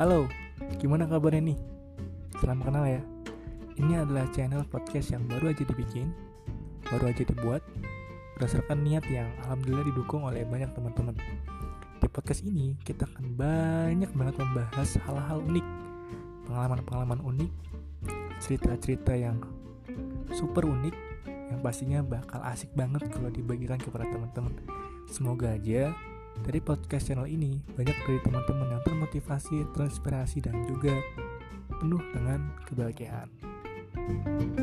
Halo, gimana kabarnya nih? Salam kenal ya. Ini adalah channel podcast yang baru aja dibikin, baru aja dibuat, berdasarkan niat yang alhamdulillah didukung oleh banyak teman-teman. Di podcast ini kita akan banyak banget membahas hal-hal unik, pengalaman-pengalaman unik, cerita-cerita yang super unik, yang pastinya bakal asik banget kalau dibagikan kepada teman-teman. Semoga aja dari podcast channel ini banyak dari teman-teman yang termotivasi, terinspirasi dan juga penuh dengan kebahagiaan. thank you